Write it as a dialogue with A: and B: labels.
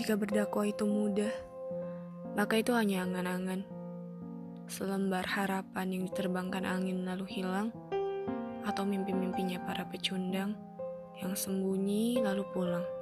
A: Jika berdakwah itu mudah, maka itu hanya angan-angan. Selembar harapan yang diterbangkan angin lalu hilang, atau mimpi-mimpinya para pecundang yang sembunyi lalu pulang.